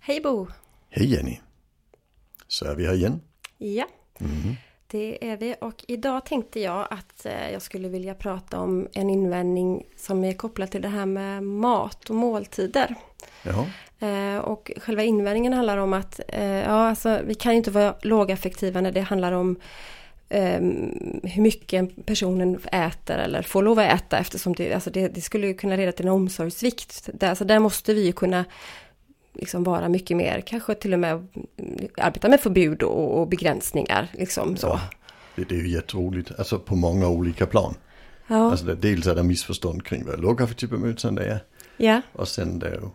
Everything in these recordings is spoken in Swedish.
Hej Bo! Hej Jenny! Så är vi här igen. Ja, det är vi och idag tänkte jag att eh, jag skulle vilja prata om en invändning som är kopplad till det här med mat och måltider. Ja, Eh, Och själva invändningen handlar om att eh, ja, alltså, vi kan ju inte vara lågaffektiva när det handlar om eh, hur mycket personen äter eller får lov att äta eftersom det, alltså det, det skulle ju kunna leda till en omsorgssvikt. Där, alltså där måste vi ju kunna liksom vara mycket mer, kanske till och med arbeta med förbud och, och begränsningar. Liksom så. Ja. det, det är ju jätteroligt. Alltså på många olika plan. Ja, Alltså det, dels är det missförstånd kring vad lågaffektiv bemötande är. ja Och sen det är ju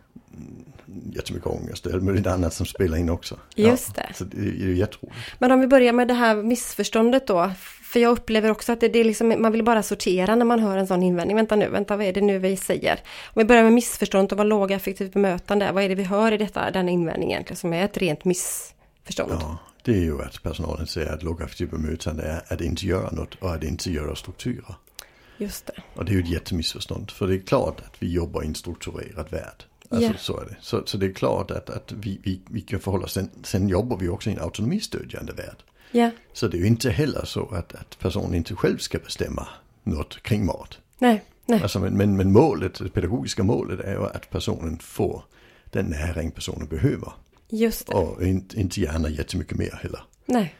jättemycket ångest och allt möjligt annat som spelar in också. Just det. Så det är ju jätteroligt. Men om vi börjar med det här missförståndet då. För jag upplever också att det, det är liksom, man vill bara sortera när man hör en sån invändning. Vänta nu, vänta vad är det nu vi säger? Om vi börjar med missförståndet och vad lågaffektivt bemötande är. Vad är det vi hör i detta, denna invändning egentligen som är ett rent missförstånd? Ja, det är ju att personalen säger att lågaffektiv bemötande är att inte göra något och att inte göra strukturer. Just det. Och det är ju ett jättemissförstånd. För det är klart att vi jobbar i en strukturerad värld. Alltså Ja. så är det. Så, så det är klart att, att vi, vi, vi kan förhålla oss. Sen, sen jobbar vi också i en autonomistödjande värld. Ja, Så det är ju inte heller så att, att personen inte själv ska bestämma något kring mat. nej, nej, Alltså, men, men, men målet, det pedagogiska målet är ju att personen får den näring personen behöver. just det. Och inte, inte gärna jättemycket mer heller. Nej,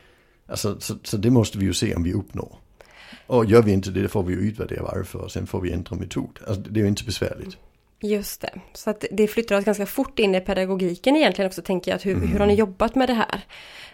Alltså, så, så det måste vi ju se om vi uppnår. Och gör vi inte det, då får vi ju utvärdera varför och sen får vi ändra metod. Alltså, det är ju inte besvärligt. Just det. Så att det flyttar oss ganska fort in i pedagogiken egentligen också tänker jag. Att hur, hur har ni jobbat med det här?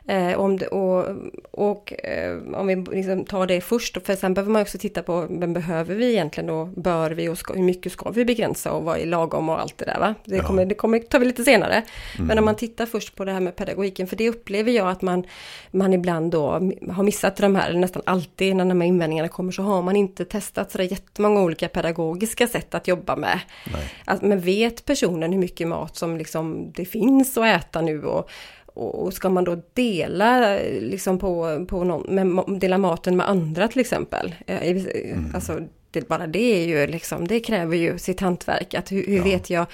Eh, om det, och och eh, om vi liksom tar det först, för sen behöver man också titta på vem behöver vi egentligen och bör vi och ska, hur mycket ska vi begränsa och vad är lagom och allt det där va? Det Ja. kommer, det kommer tar vi lite senare. Men om man tittar först på det här med pedagogiken, för det upplever jag att man, man ibland då har missat de här, eller nästan alltid när de här invändningarna kommer så har man inte testat sådär jättemånga olika pedagogiska sätt att jobba med. Nej. Att, men vet personen hur mycket mat som liksom det finns att äta nu och, och ska man då dela liksom på, på någon, med, dela maten med andra till exempel? Eh, viss- Alltså det, bara det är ju liksom, det kräver ju sitt hantverk. Att hur, hur Ja. vet jag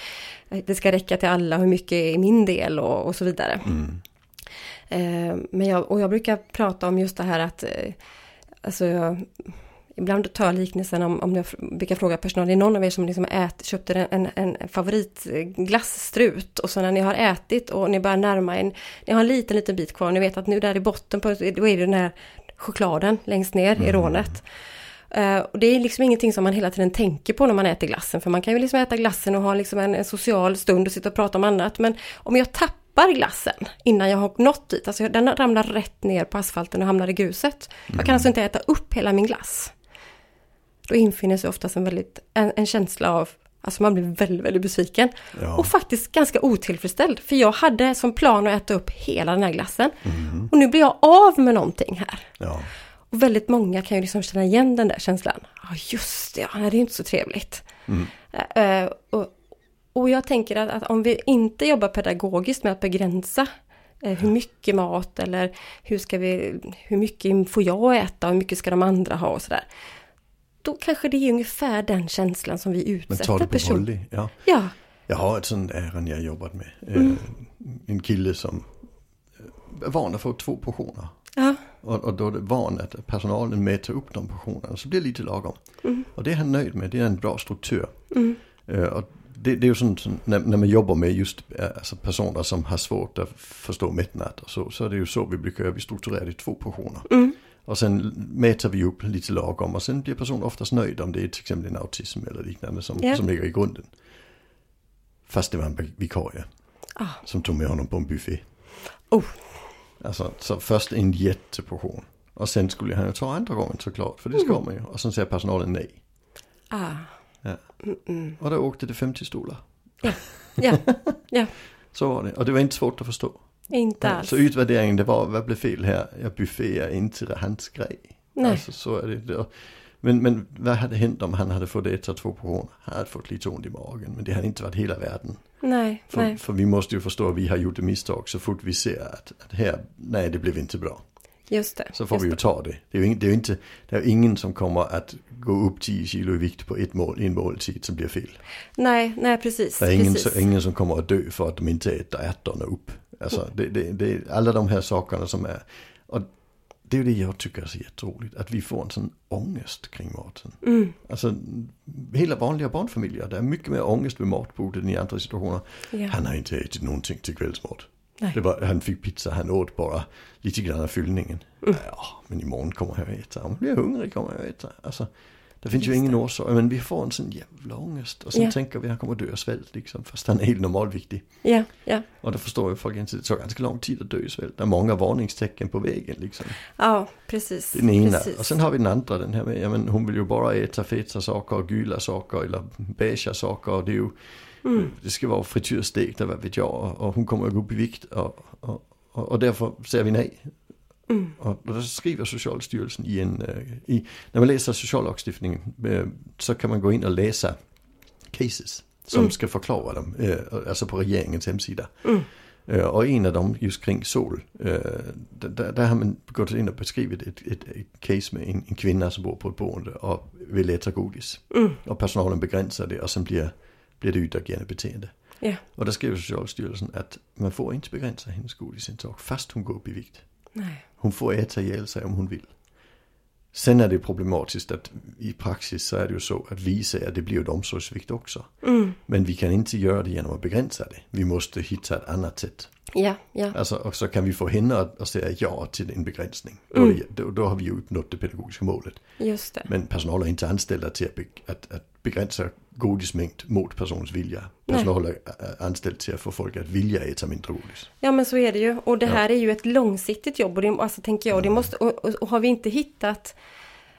att det ska räcka till alla, hur mycket är min del och, och så vidare. Eh, men jag, och jag brukar prata om just det här att eh, alltså jag, Ibland tar jag liknelsen om, om jag brukar fråga personal, är någon av er som liksom ät, köpte en, en, en favoritglassstrut och så när ni har ätit och ni börjar närma er, ni har en liten, liten bit kvar, ni vet att nu där i botten på, då är det den här chokladen längst ner i rånet. Eh, och det är liksom ingenting som man hela tiden tänker på när man äter glassen, för man kan ju liksom äta glassen och ha liksom en, en social stund och sitta och prata om annat, men om jag tappar glassen innan jag har nått dit, alltså den ramlar rätt ner på asfalten och hamnar i gruset. Jag kan alltså inte äta upp hela min glass. Då infinner sig oftast en, väldigt, en, en känsla av, alltså man blir väldigt, väldigt besviken. Ja. Och faktiskt ganska otillfredsställd. För jag hade som plan att äta upp hela den här glassen. Och nu blir jag av med någonting här. Ja. Och väldigt många kan ju liksom känna igen den där känslan. Ja, just det, ja, det är ju inte så trevligt. Eh, och, och jag tänker att, att om vi inte jobbar pedagogiskt med att begränsa eh, hur mycket mat eller hur ska vi, hur mycket får jag äta och hur mycket ska de andra ha och sådär. Då kanske det är ungefär den känslan som vi utsätter tar det på personer. volley. Ja. Ja, Jag har ett sånt ärende jag jobbat med. Mm. Eh, En kille som är van att få två portioner. ja, Och, och då är det van att personalen mäter upp de portionerna så blir det lite lagom. Mm. Och det är han nöjd med, det är en bra struktur. Eh, och det, det är ju sånt som, när, när man jobbar med just eh, alltså personer som har svårt att förstå mättnad och så, så är det ju så vi brukar göra, vi strukturerar i två portioner. Mm. Och sen mäter vi upp lite lagom och sen blir personen oftast nöjd om det är till exempel en autism eller liknande som, Ja. som ligger i grunden. Fast det var en vikarie Ah. som tog med honom på en buffé. Oh. Alltså, så först en jätteportion. Och sen skulle han ju ta andra gången såklart, för det ska man ju. Och sen säger personalen nej. ah, Ja. Och då åkte det 50 stolar. ja, ja, Så var det. Och det var inte svårt att förstå. Inte alls. Så utvärderingen det var, vad blev fel här? Ja, buffé är inte hans grej. Nej. Alltså så är det. Men, men vad hade hänt om han hade fått äta två portioner? Han hade fått lite ont i magen. Men det hade inte varit hela världen. Nej, För, nej. för vi måste ju förstå att vi har gjort ett misstag så fort vi ser att, att här, nej det blev inte bra. Just det. Så får vi ju ta det. Det är ju, det är inte, det är ingen som kommer att gå upp 10 kilo i vikt på ett mål, en måltid som blir fel. Nej, nej precis. Det är ingen, precis. så, ingen som kommer att dö för att de inte äter ärtorna upp. Alltså det, det, det är alla de här sakerna som är, och det är ju det jag tycker är så jätteroligt, att vi får en sån ångest kring maten. Mm. Alltså hela vanliga barnfamiljer, det är mycket mer ångest vid matbordet än i andra situationer. Ja. Han har inte ätit någonting till kvällsmat. Det var, han fick pizza, han åt bara lite grann av fyllningen. Mm. Ja, men imorgon kommer jag att äta. Om jag blir hungrig kommer jag att äta. Alltså, det finns ju Just ingen det. orsak. Men vi får en sån jävla ångest. Och sen Ja. tänker vi att han kommer att dö av svält liksom. Fast han är helt normalviktig. Ja, ja, Och då förstår jag folk inte. Det tar ganska lång tid att dö i svält. Det är många varningstecken på vägen liksom. ja, precis. Den ena. precis. Och sen har vi den andra. Den här med, ja, men hon vill ju bara äta feta saker gula saker. Eller beigea saker. Och det är ju Mm. det ska vara frityrstekt och vad vet jag. Och hon kommer att gå upp i vikt. Och, och, och, och därför säger vi nej. Mm. Och då skriver Socialstyrelsen i en, eh, i, när man läser sociallagstiftningen eh, så kan man gå in och läsa cases som Mm. ska förklara dem, alltså på regeringens hemsida. Mm. Och en av dem just kring sol, där, där har man gått in och beskrivit ett, ett, ett case med en, en kvinna som bor på ett boende och vill äta godis. Mm. Och personalen begränsar det och sen blir, blir det utagerande beteende. Ja. Och där skriver Socialstyrelsen att man får inte begränsa hennes godisintag fast hon går upp i vikt. Nej. Hon får äta ihjäl sig om hon vill. Sen är det problematiskt att i praxis så är det ju så att vi säger att det blir ett omsorgsvikt också. Mm. Men vi kan inte göra det genom att begränsa det. Vi måste hitta ett annat sätt. Ja, ja. Alltså, och så kan vi få henne att, att säga ja till en begränsning. Mm. då, då har vi ju uppnått det pedagogiska målet. Just det. Men personal är inte anställda till att, be, att, att begränsa godismängd mot personens vilja. Personal är är anställd till att få folk att vilja äta mindre godis. Ja men så är det ju. Och det Ja. här är ju ett långsiktigt jobb. Och det, alltså tänker jag, det måste, och, och, och har vi inte hittat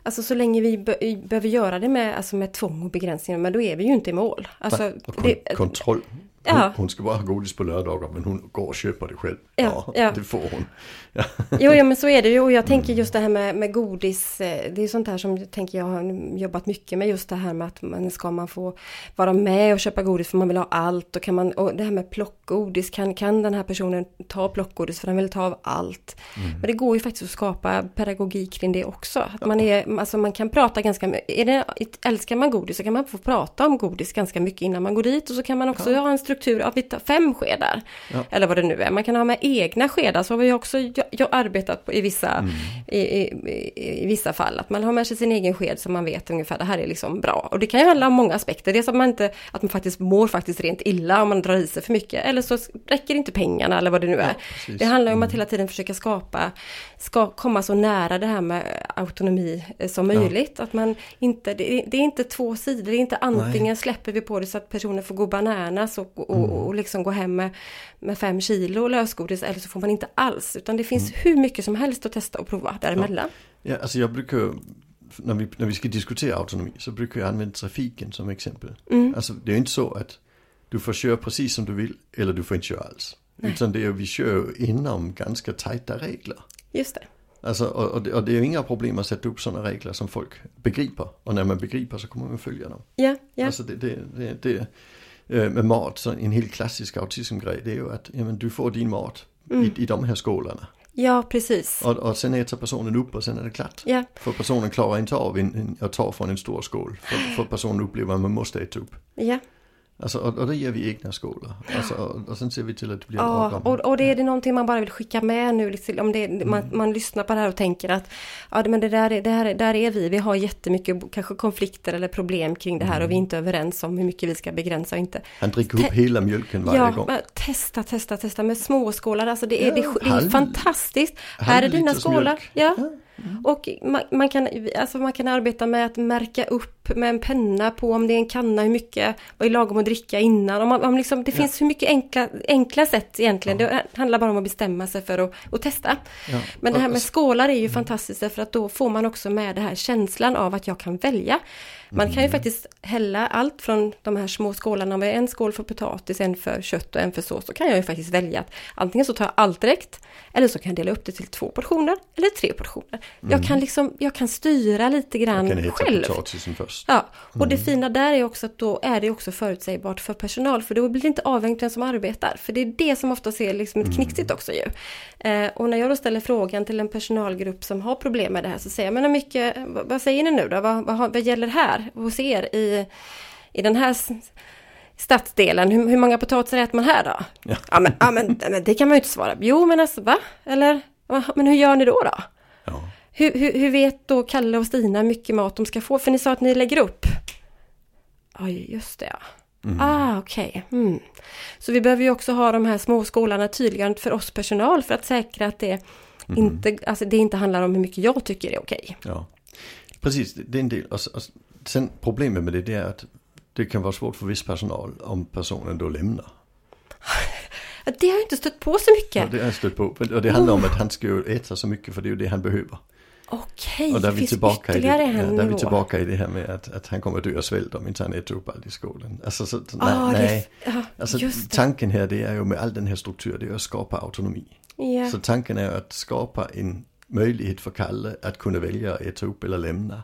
Alltså så länge vi be, behöver göra det med, alltså med tvång och begränsningar, men då är vi ju inte i mål. Alltså, Och kon, det, kontroll. Hon, Ja. hon ska bara ha godis på lördagar men hon går och köper det själv. Ja, ja. det får hon. Jo, ja, men så är det ju. Och jag tänker Mm. just det här med, med godis. eh, Det är sånt här som jag tänker jag har jobbat mycket med. Just det här med att man ska man få vara med och köpa godis för man vill ha allt. Och, kan man, och det här med plockgodis. Kan, kan den här personen ta plockgodis för den vill ta av allt? Mm. Men det går ju faktiskt att skapa pedagogik kring det också. Att man, är, alltså man kan prata ganska mycket. Älskar man godis så kan man få prata om godis ganska mycket innan man går dit. Och så kan man också ha en struktur av fem skedar. Ja. Eller vad det nu är. Man kan ha med egna skedar. Så har vi också jag, jag arbetat på i vissa, Mm. i, i, i, vissa fall. Att man har med sig sin egen sked så man vet ungefär det här är liksom bra. Och det kan ju handla om många aspekter. Dels att man inte, att man faktiskt mår faktiskt rent illa om man drar i sig för mycket. Eller så räcker inte pengarna eller vad det nu är. precis. det handlar ju om att hela tiden försöka skapa, ska komma så nära det här med autonomi eh, som möjligt. Att man inte, det är, det är inte två sidor, det är inte antingen släpper vi på det så att personen får gå bananas och, och, Mm. och liksom gå hem med, med fem kilo lösgodis eller så får man inte alls. Utan det finns Mm. hur mycket som helst att testa och prova däremellan. Ja, alltså jag brukar när vi, när vi ska diskutera autonomi så brukar jag använda trafiken som exempel. Mm. Alltså det är inte så att du får köra precis som du vill eller du får inte köra alls. Utan det är vi kör inom ganska tajta regler. Just det. Alltså, och, och, det, och det är ju inga problem att sätta upp sådana regler som folk begriper. Och när man begriper så kommer man följa dem. Ja, ja. Alltså det, det, det, det eh, med mat, så en helt klassisk autismgrej det är ju att ja, men du får din mat i, i de här skålarna. ja precis. Och, och sen äter personen upp och sen är det klart. Ja, För personen klarar inte av en, en, att ta från en stor skål. För, för personen upplever att man måste äta upp. ja. Alltså, och, och då ger vi egna skålar. Alltså, och, och sen ser vi till att det blir Ja, och, och det är det någonting man bara vill skicka med nu. Liksom, om det, man, Mm. man lyssnar på det här och tänker att ja, det- men det där, är, det här, där är vi. Vi har jättemycket kanske konflikter eller problem kring det här och vi är Mm. inte överens om hur mycket vi ska begränsa och inte. Han dricker upp hela mjölken varje Ja, gång. men testa, testa, testa med småskålar. Alltså det är, Ja, det, det är halv- fantastiskt. Här är dina skålar. mjölk. Ja. Ja. Och man, man, kan, alltså man kan arbeta med att märka upp med en penna på om det är en kanna, hur mycket, vad är lagom att dricka innan. Om man, om liksom, det finns hur mycket enkla, enkla sätt egentligen. Det handlar bara om att bestämma sig för att, att testa. Ja. Men det här med skålar är ju fantastiskt därför att då får man också med det här känslan av att jag kan välja. Man kan ju faktiskt hälla allt från de här små skålarna med en skål för potatis, en för kött och en för sås. Så kan jag ju faktiskt välja att antingen så tar jag allt direkt eller så kan jag dela upp det till två portioner eller tre portioner. Jag kan liksom, jag kan styra lite grann Mm. Kan själv. potatisen först. Ja, och det fina där är också att då är det också förutsägbart för personal, för då blir det inte avhängigt vem som arbetar. För det är det som ofta ser liksom ett knixigt också ju. Eh, och när jag då ställer frågan till en personalgrupp som har problem med det här så säger jag, men hur mycket, vad, säger ni nu då? Vad, vad, vad gäller här hos er i, i den här stadsdelen? Hur, hur många potatisar äter man här då? Ja. Ja, men, ja men, men det kan man ju inte svara. Jo men alltså va? Eller, men hur gör ni då då? Ja. Hur, hur, hur vet då Kalle och Stina hur mycket mat de ska få? För ni sa att ni lägger upp. Ja, just det ja. Ah, okej. Mm. Så vi behöver ju också ha de här små skolorna tydligare för oss personal för att säkra att det, inte, alltså det inte handlar om hur mycket jag tycker är okej. Ja, precis. Det är en del. Och, s- sen problemet med det, det är att det kan vara svårt för viss personal om personen då lämnar. Ja, Det har jag inte stött på så Ja, mycket. det har jag stött på. Och det handlar om att han ska äta så mycket för det är ju det han behöver. Okej, Och där det finns tillbaka, i det, ytterligare en där är vi tillbaka i det här med att, att han kommer dö av svält om inte han äter upp allt i skolan. Alltså, så, nej, Ah, det- nej. ja, Alltså, det. tanken här det är ju med all den här strukturen, det är att skapa autonomi. Ja, Så tanken är att skapa en möjlighet för Kalle att kunna välja att äta upp eller lämna.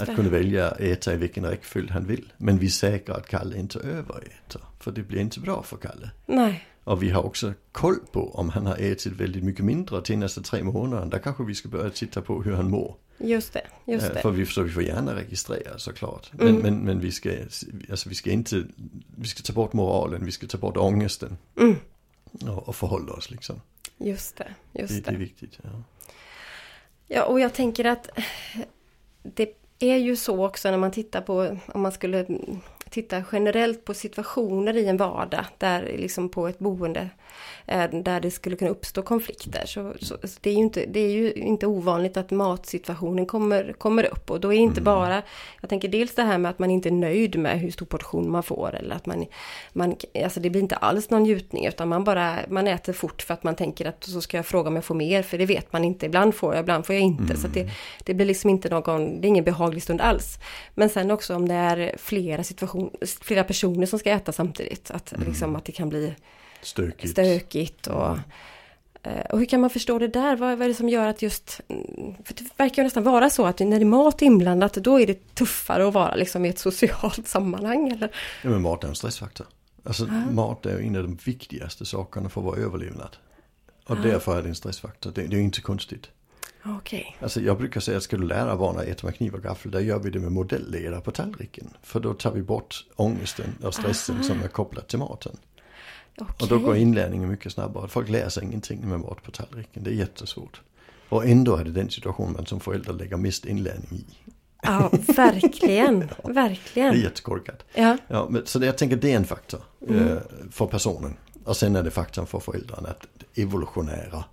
Att kunna välja att äta i vilken räckföljd han vill. Men vi säkrar att Kalle inte överäter. För det blir inte bra för Kalle. Nej, Och vi har också koll på om han har ätit väldigt mycket mindre de senaste tre månaderna. Där kanske vi ska börja titta på hur han mår. just det. Just det. För vi, så vi får gärna registrera såklart. Men, men, men vi, ska, alltså vi ska inte, vi ska ta bort moralen, vi ska ta bort ångesten. Mm. Och, och förhålla oss liksom. Just det. Det, Just det är det. viktigt. Ja. Ja, och jag tänker att det är ju så också när man tittar på, om man skulle titta generellt på situationer i en vardag, där liksom på ett boende, eh, där det skulle kunna uppstå konflikter. Så, så, så det, är ju inte, det är ju inte ovanligt att matsituationen kommer, kommer upp. Och då är inte bara, jag tänker dels det här med att man inte är nöjd med hur stor portion man får, eller att man, man alltså det blir inte alls någon njutning, utan man bara, man äter fort för att man tänker att så ska jag fråga om jag får mer, för det vet man inte. Ibland får jag, ibland får jag inte. Så att det, det blir liksom inte någon, det är ingen behaglig stund alls. Men sen också om det är flera situationer, flera personer som ska äta samtidigt, att, liksom, att det kan bli Stökigt. stökigt och eh, och hur kan man förstå det där? Vad, vad är det som gör att just... mm, För det verkar ju nästan vara så att när det är mat inblandat, då är det tuffare att vara liksom i ett socialt sammanhang. Eller? Ja, men mat är en stressfaktor. Alltså mat är en av de viktigaste sakerna för vår överlevnad. Och därför är det en stressfaktor. Det, det är inte konstigt. Okej. Alltså jag brukar säga att ska du lära barn att äta med kniv och gaffel, där gör vi det med modellledare på tallriken. För då tar vi bort ångesten och stressen som är kopplad till maten. Och då går inlärningen mycket snabbare. Folk lär sig ingenting med mat på tallriken. Det är jättesvårt. Och ändå är det den situation man som förälder lägger mest inlärning i. Ja, verkligen. Det är Verkligen. jättekorkat. Ja, Ja, men, så det, jag tänker det är en faktor eh, för personen. Och sen är det faktorn för föräldrarna att evolutionära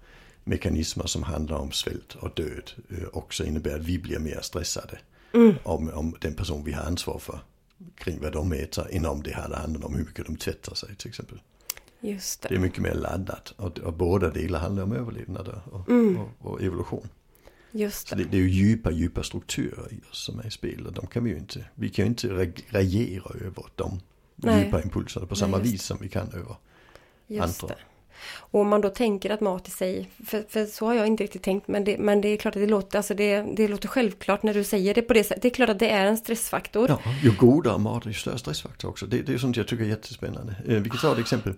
mekanismer som handlar om svält och död eh, också innebär att vi blir mer stressade om, om den person vi har ansvar för kring vad de äter än om det hade handlat om hur mycket de tvättar sig till exempel. just Det det. är mycket mer laddat och, och båda delar handlar om överlevnad och, och, och evolution. Just Så det. det, det är ju djupa, djupa strukturer i oss som är i spel och de kan vi ju inte, vi kan ju inte re- reagera över de Nej. djupa impulserna på Nej, samma just vis som vi kan över Just andra. det. Och om man då tänker att mat i sig, för, för så har jag inte riktigt tänkt, men det, men det är klart att det låter, alltså det, det låter självklart när du säger det på det sättet. Det är klart att det är en stressfaktor. Ja, ju godare mat, ju större stressfaktor också. Det, det är sånt jag tycker är jättespännande. Eh, vi kan ta ett exempel.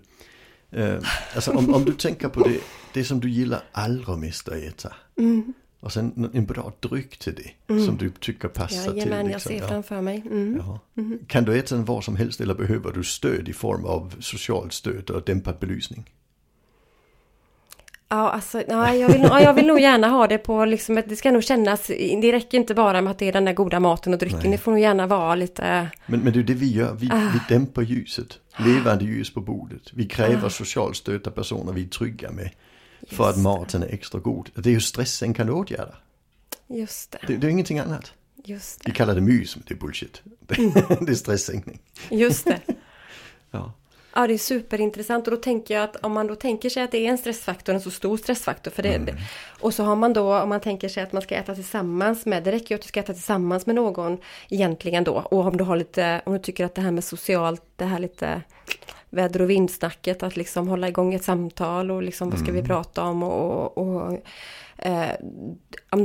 Eh, alltså om, om du tänker på det, det som du gillar allra mest att äta. Mm. Och sen en bra dryck till det, som du tycker passar till. Jajamän, jag liksom. ser Ja. framför mig. Mm. Ja. Kan du äta den var som helst eller behöver du stöd i form av socialt stöd och dämpad belysning? Ja, alltså, ja, jag, vill, ja, jag vill nog gärna ha det på liksom, det ska nog kännas, det räcker inte bara med att det är den där goda maten och drycken, Nej. det får nog gärna vara lite, Men, men det är det vi gör, vi, Ah. vi dämpar ljuset. Levande ljus på bordet. Vi kräver socialt stöd av personer vi är trygga med. För att Just maten är extra god. Det är ju stressen kan åtgärda. just det, Det, det är ingenting annat. just Vi det, kallar det mys, men det är bullshit. Det, det är stresssänkning. just det. Ja. Ja, det är superintressant och då tänker jag att om man då tänker sig att det är en stressfaktor, en så stor stressfaktor för det. Mm. Och så har man då, om man tänker sig att man ska äta tillsammans med, det räcker ju att du ska äta tillsammans med någon egentligen då. Och om du har lite, om du tycker att det här med socialt, det här lite väder och vindsnacket, att liksom hålla igång ett samtal och liksom vad ska mm. vi prata om och, och, och Eh,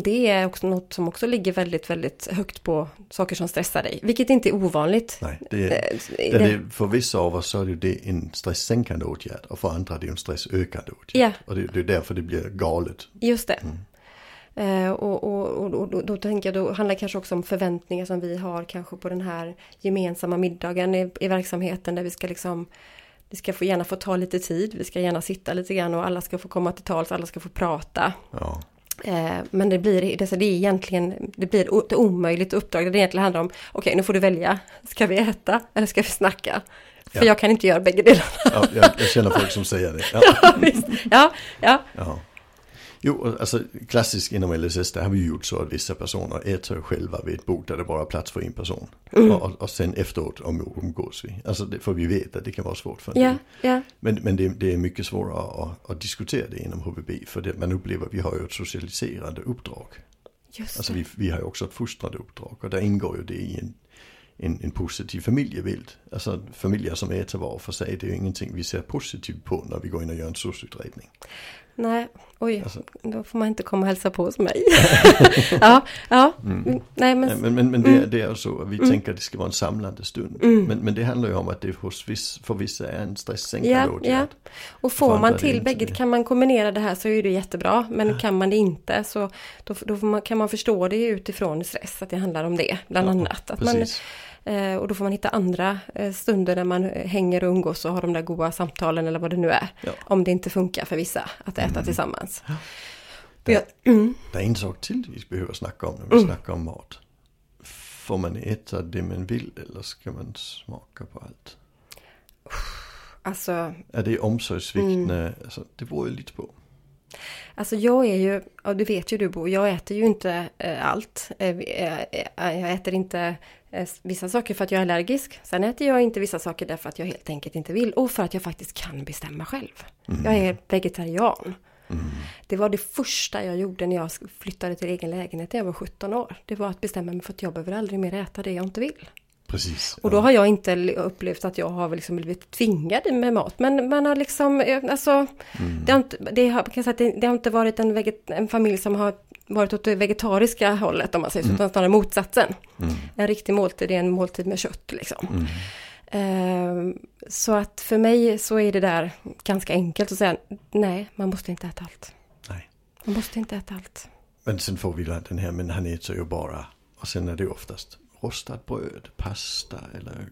det är också något som också ligger väldigt, väldigt högt på saker som stressar dig. Vilket inte är ovanligt. Nej, det är, eh, det, det, för vissa av oss så är det en stresssänkande åtgärd och för andra är det en stressökande åtgärd. Ja. Och det, det är därför det blir galet. Just det. Mm. Eh, och, och, och, och då, då, tänker jag, då handlar det kanske också om förväntningar som vi har kanske på den här gemensamma middagen i, i verksamheten där vi ska liksom det ska få, gärna få ta lite tid, vi ska gärna sitta lite grann och alla ska få komma till tals, alla ska få prata. Ja. Eh, men det blir, det, är egentligen, det blir ett omöjligt uppdrag. Det egentligen handlar om, okej okay, nu får du välja, ska vi äta eller ska vi snacka? För ja. jag kan inte göra bägge delarna. Ja, jag, jag känner folk som säger det. Ja, ja, ja. ja. Jo, alltså klassiskt inom LSS där har vi gjort så att vissa personer äter själva vid ett bord där det bara är plats för en person. Mm. Och, och sen efteråt umgås vi. Alltså det, för vi vet att det kan vara svårt för en yeah, yeah. Men, men det, det, är mycket svårare att, att, diskutera det inom HVB. För det, man upplever att vi har ju ett socialiserande uppdrag. Just alltså vi, vi har ju också ett fostrande uppdrag och där ingår ju det i en, en, en positiv familjebild. Alltså familjer som äter var för sig, det är ju ingenting vi ser positivt på när vi går in och gör en SOS-utredning. Nej, oj, alltså. då får man inte komma och hälsa på hos mig. ja, ja, mm. nej men. Men, men, men det, mm. det är så, vi mm. tänker att det ska vara en samlande stund. Mm. Men, men det handlar ju om att det hos viss, för vissa är en stresssänkande ja, åtgärd. Ja. Och får man till bägge, kan man kombinera det här så är det jättebra. Men ja. kan man det inte så då, då man, kan man förstå det utifrån stress, att det handlar om det bland ja, annat. Att man, Eh, och då får man hitta andra eh, stunder där man hänger och umgås och har de där goda samtalen eller vad det nu är. Ja. Om det inte funkar för vissa att äta mm. tillsammans. Ja. Det, jag, mm. det är en sak till vi behöver snacka om när vi mm. snackar om mat. Får man äta det man vill eller ska man smaka på allt? Alltså. Är det omsorgsvikt? Mm. Alltså, det beror ju lite på. Alltså jag är ju, och det vet ju du Bo, jag äter ju inte äh, allt. Jag äter inte vissa saker för att jag är allergisk. Sen äter jag inte vissa saker därför att jag helt enkelt inte vill. Och för att jag faktiskt kan bestämma själv. Mm. Jag är vegetarian. Mm. Det var det första jag gjorde när jag flyttade till egen lägenhet när jag var 17 år. Det var att bestämma mig för att jag behöver aldrig mer äta det jag inte vill. Precis. Och då har jag inte upplevt att jag har liksom blivit tvingad med mat. Men man har liksom, eh, alltså, mm. det, har inte, det, har, kan säga att det, det, har inte varit en, veget, en familj som har varit åt det vegetariska hållet om man säger så, mm. utan snarare motsatsen. Mm. En riktig måltid är en måltid med kött liksom. Mm. Uh, så att för mig så är det där ganska enkelt att säga, nej, man måste inte äta allt. Nej. Man måste inte äta allt. Men sen får vi den här, men han äter ju bara, och sen är det oftast rostat bröd, pasta eller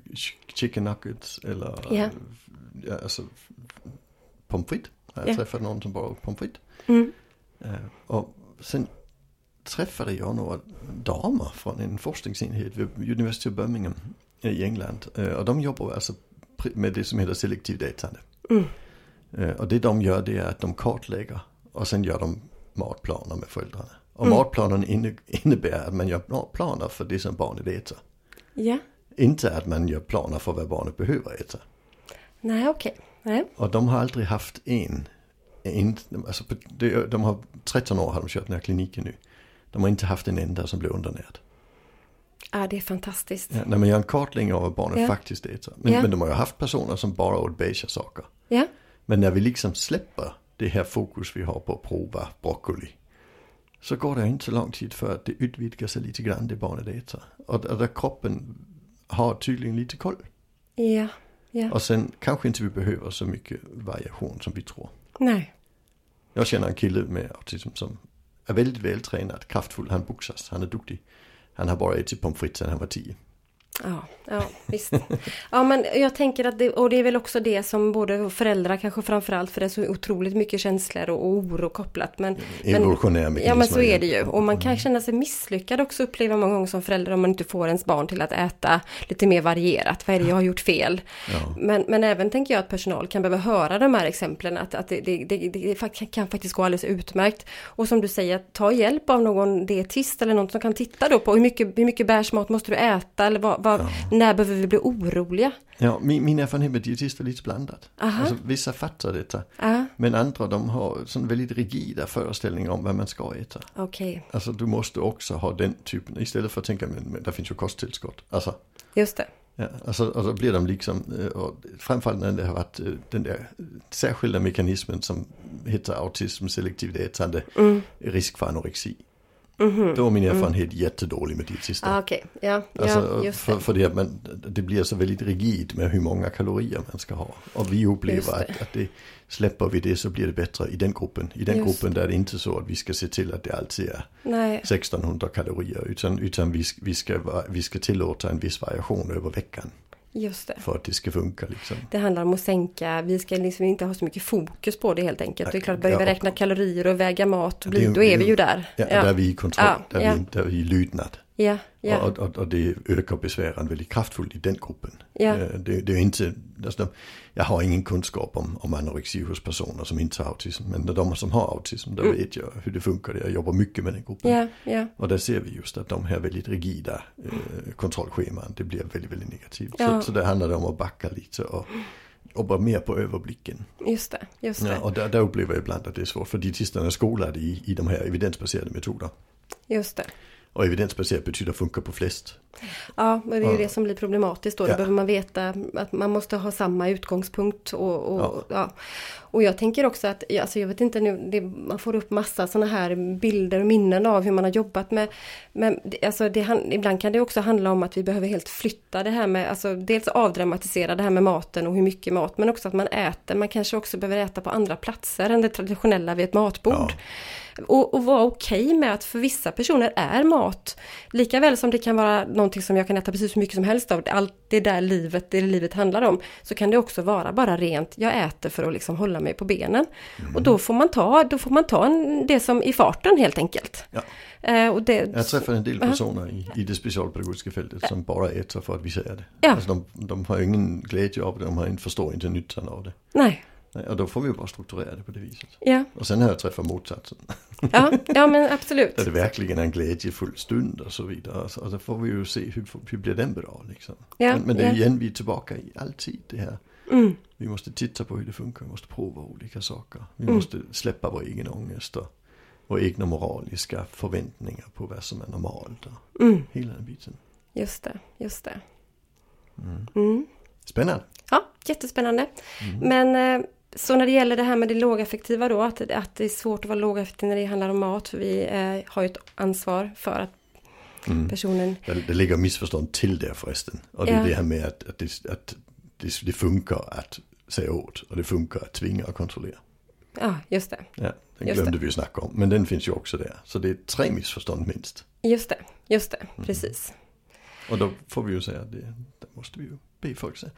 chicken nuggets eller yeah. ja, alltså, pommes frites. Jag har yeah. träffat någon som bara pommes frites. Mm. Uh, och sen träffade jag några damer från en forskningsenhet vid University of Birmingham i England. Uh, och de jobbar alltså med det som heter selektivt ätande. Mm. Uh, och det de gör det är att de kartlägger och sen gör de matplaner med föräldrarna. Och mm. matplanen innebär att man gör planer för det som barnet äter. Ja. Inte att man gör planer för vad barnet behöver äta. Nej, okej. Okay. Och de har aldrig haft en, en alltså de har 13 år har de kört den här kliniken nu. De har inte haft en enda som blev undernärd. Ja, det är fantastiskt. Ja, när man gör en kartläggning av vad barnet ja. faktiskt äter. Men, ja. men de har ju haft personer som bara åt beige saker. Ja. Men när vi liksom släpper det här fokus vi har på att prova broccoli så går det inte så lång tid för att det utvidgar sig lite grann det barnet äter. Och, och där kroppen har tydligen lite koll. Ja, ja. Och sen kanske inte vi behöver så mycket variation som vi tror. Nej. Jag känner en kille med autism som är väldigt vältränad, kraftfull, han boxas, han är duktig. Han har bara ätit pommes frites sedan han var tio. Ja, ja visst. Ja men jag tänker att det, och det är väl också det som både föräldrar kanske framförallt för det är så otroligt mycket känslor och oro kopplat. Men, Evolutionär men, Ja men så är det ju. Och man kan känna sig misslyckad också uppleva många gånger som förälder om man inte får ens barn till att äta lite mer varierat. Vad är det jag har gjort fel? Ja. Men, men även tänker jag att personal kan behöva höra de här exemplen. Att, att det, det, det, det kan faktiskt gå alldeles utmärkt. Och som du säger, ta hjälp av någon dietist eller någon som kan titta då på hur mycket, hur mycket bärsmat måste du äta eller vad vad, När behöver vi bli oroliga? Ja, min, min erfarenhet med dietister är lite blandad. Aha. Alltså, vissa fattar detta. Ja, Men andra de har sån väldigt rigida föreställningar om vad man ska äta. okej. Alltså du måste också ha den typen, istället för att tänka men, men där finns ju kosttillskott. Alltså, Just det. ja, alltså, och då blir de liksom, eh, och framförallt när det har varit eh, den där särskilda mekanismen som heter autism, selektivt ätande, Mm. risk för anorexi. Mhm. Då är min erfarenhet jättedålig med dietister. Ah, okej. Ja, Alltså, ja, för, det. för det, man, det blir så väldigt rigid med hur många kalorier man ska ha. Och vi upplever det. att, att det släpper vi det så blir det bättre i den gruppen. I den Just gruppen där är det inte så att vi ska se till att det alltid är Nej, 1600 kalorier. Utan, utan vi, vi, ska, vi ska tillåta en viss variation över veckan. Just det. För att det ska funka liksom. Det handlar om att sänka, vi ska liksom inte ha så mycket fokus på det helt enkelt. Det är klart, börjar vi räkna kalorier och väga mat, och Det är då är vi är ju där. Ja, Ja, Där är vi i kontroll, Ja, där, ja. Vi, där är vi i lydnad. Ja, ja. Och, och, och det ökar besvären väldigt kraftfullt i den gruppen. Ja. Eh, Det, det är inte, alltså de, jag har ingen kunskap om, om anorexi hos personer som inte har autism. Men de som har autism, då Mm. vet jag hur det funkar. Jag jobbar mycket med den gruppen. ja, ja. Och där ser vi just att de här väldigt rigida eh, kontrollscheman, det blir väldigt, väldigt negativt. Ja. Så, så där handlar det om att backa lite och jobba mer på överblicken. Just det, just det. Ja, och där, där upplever jag ibland att det är svårt, för dietisterna är skolade i, i de här evidensbaserade metoder. Just det. Och evidensbaserat betyder funkar på flest. Ja, men det är ju Ja. det som blir problematiskt då. Då Ja. behöver man veta att man måste ha samma utgångspunkt. Och, och, Ja. och jag tänker också att, alltså jag vet inte nu, det, man får upp massa sådana här bilder och minnen av hur man har jobbat med. Men alltså det, ibland kan det också handla om att vi behöver helt flytta det här med, alltså dels avdramatisera det här med maten och hur mycket mat, men också att man äter. Man kanske också behöver äta på andra platser än det traditionella vid ett matbord. Och, och vara okej med att för vissa personer är mat, lika väl som det kan vara någonting som jag kan äta precis hur mycket som helst av, allt det där livet, det livet handlar om, så kan det också vara bara rent, jag äter för att liksom hålla mig på benen. Och då får man ta, då får man ta en, det som i farten helt enkelt. Ja. Och det, Jag träffar en del personer i, i det specialpedagogiska fältet som bara äter för att vi säger det. Ja. Alltså de, de har ingen glädje av det, de har inte, förstår inte nyttan av det. nej, Och då får vi ju bara strukturera det på det viset. ja, Och sen har jag träffat motsatsen. ja, ja men absolut. Där det verkligen är en glädjefull stund och så vidare. Alltså, och då får vi ju se hur, hur blir den bra liksom. Ja, men, men det är ja. igen vi är tillbaka i alltid det här. Mm, Vi måste titta på hur det funkar, vi måste prova olika saker. Vi Mm. måste släppa vår egen ångest och våra egna moraliska förväntningar på vad som är normalt. Och mm, hela den biten. just det, just det. Mm. Mm. Spännande. Ja, jättespännande. Mm. Men eh, så när det gäller det här med det lågaffektiva då, att, att det är svårt att vara lågaffektiv när det handlar om mat. För vi eh, har ju ett ansvar för att Mm. personen... Det, det ligger missförstånd till där förresten. Och det är Ja. det här med att, att, det, att det, det funkar att säga åt och det funkar att tvinga och kontrollera. Ja, just det. Ja, den Just glömde vi ju snacka om. Men den finns ju också där. Så det är tre missförstånd minst. Just det, just det, Mm. precis. Och då får vi ju säga att det, det måste vi ju be folk säga.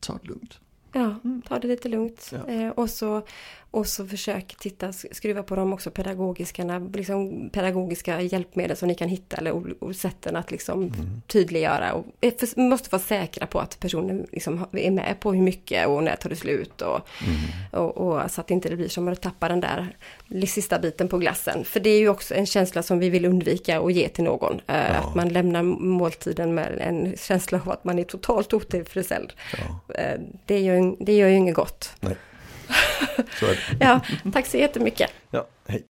Ta det lugnt. Ja, ta det lite lugnt. Ja. Eh, och, så, och så försök titta, skruva på dem också pedagogiska, liksom pedagogiska hjälpmedel som ni kan hitta eller och sätten att liksom Mm. tydliggöra. Och eh, för, måste vara säkra på att personen liksom är med på hur mycket och när tar det slut. Och, Mm. och, och så att det inte blir som att tappa den där sista biten på glassen. För det är ju också en känsla som vi vill undvika och ge till någon. Eh, Ja. Att man lämnar måltiden med en känsla av att man är totalt otillfredsställd. Ja, Eh, Det gör, ju- det gör ju inget gott. nej. Så att, Ja, tack så jättemycket. ja, hej.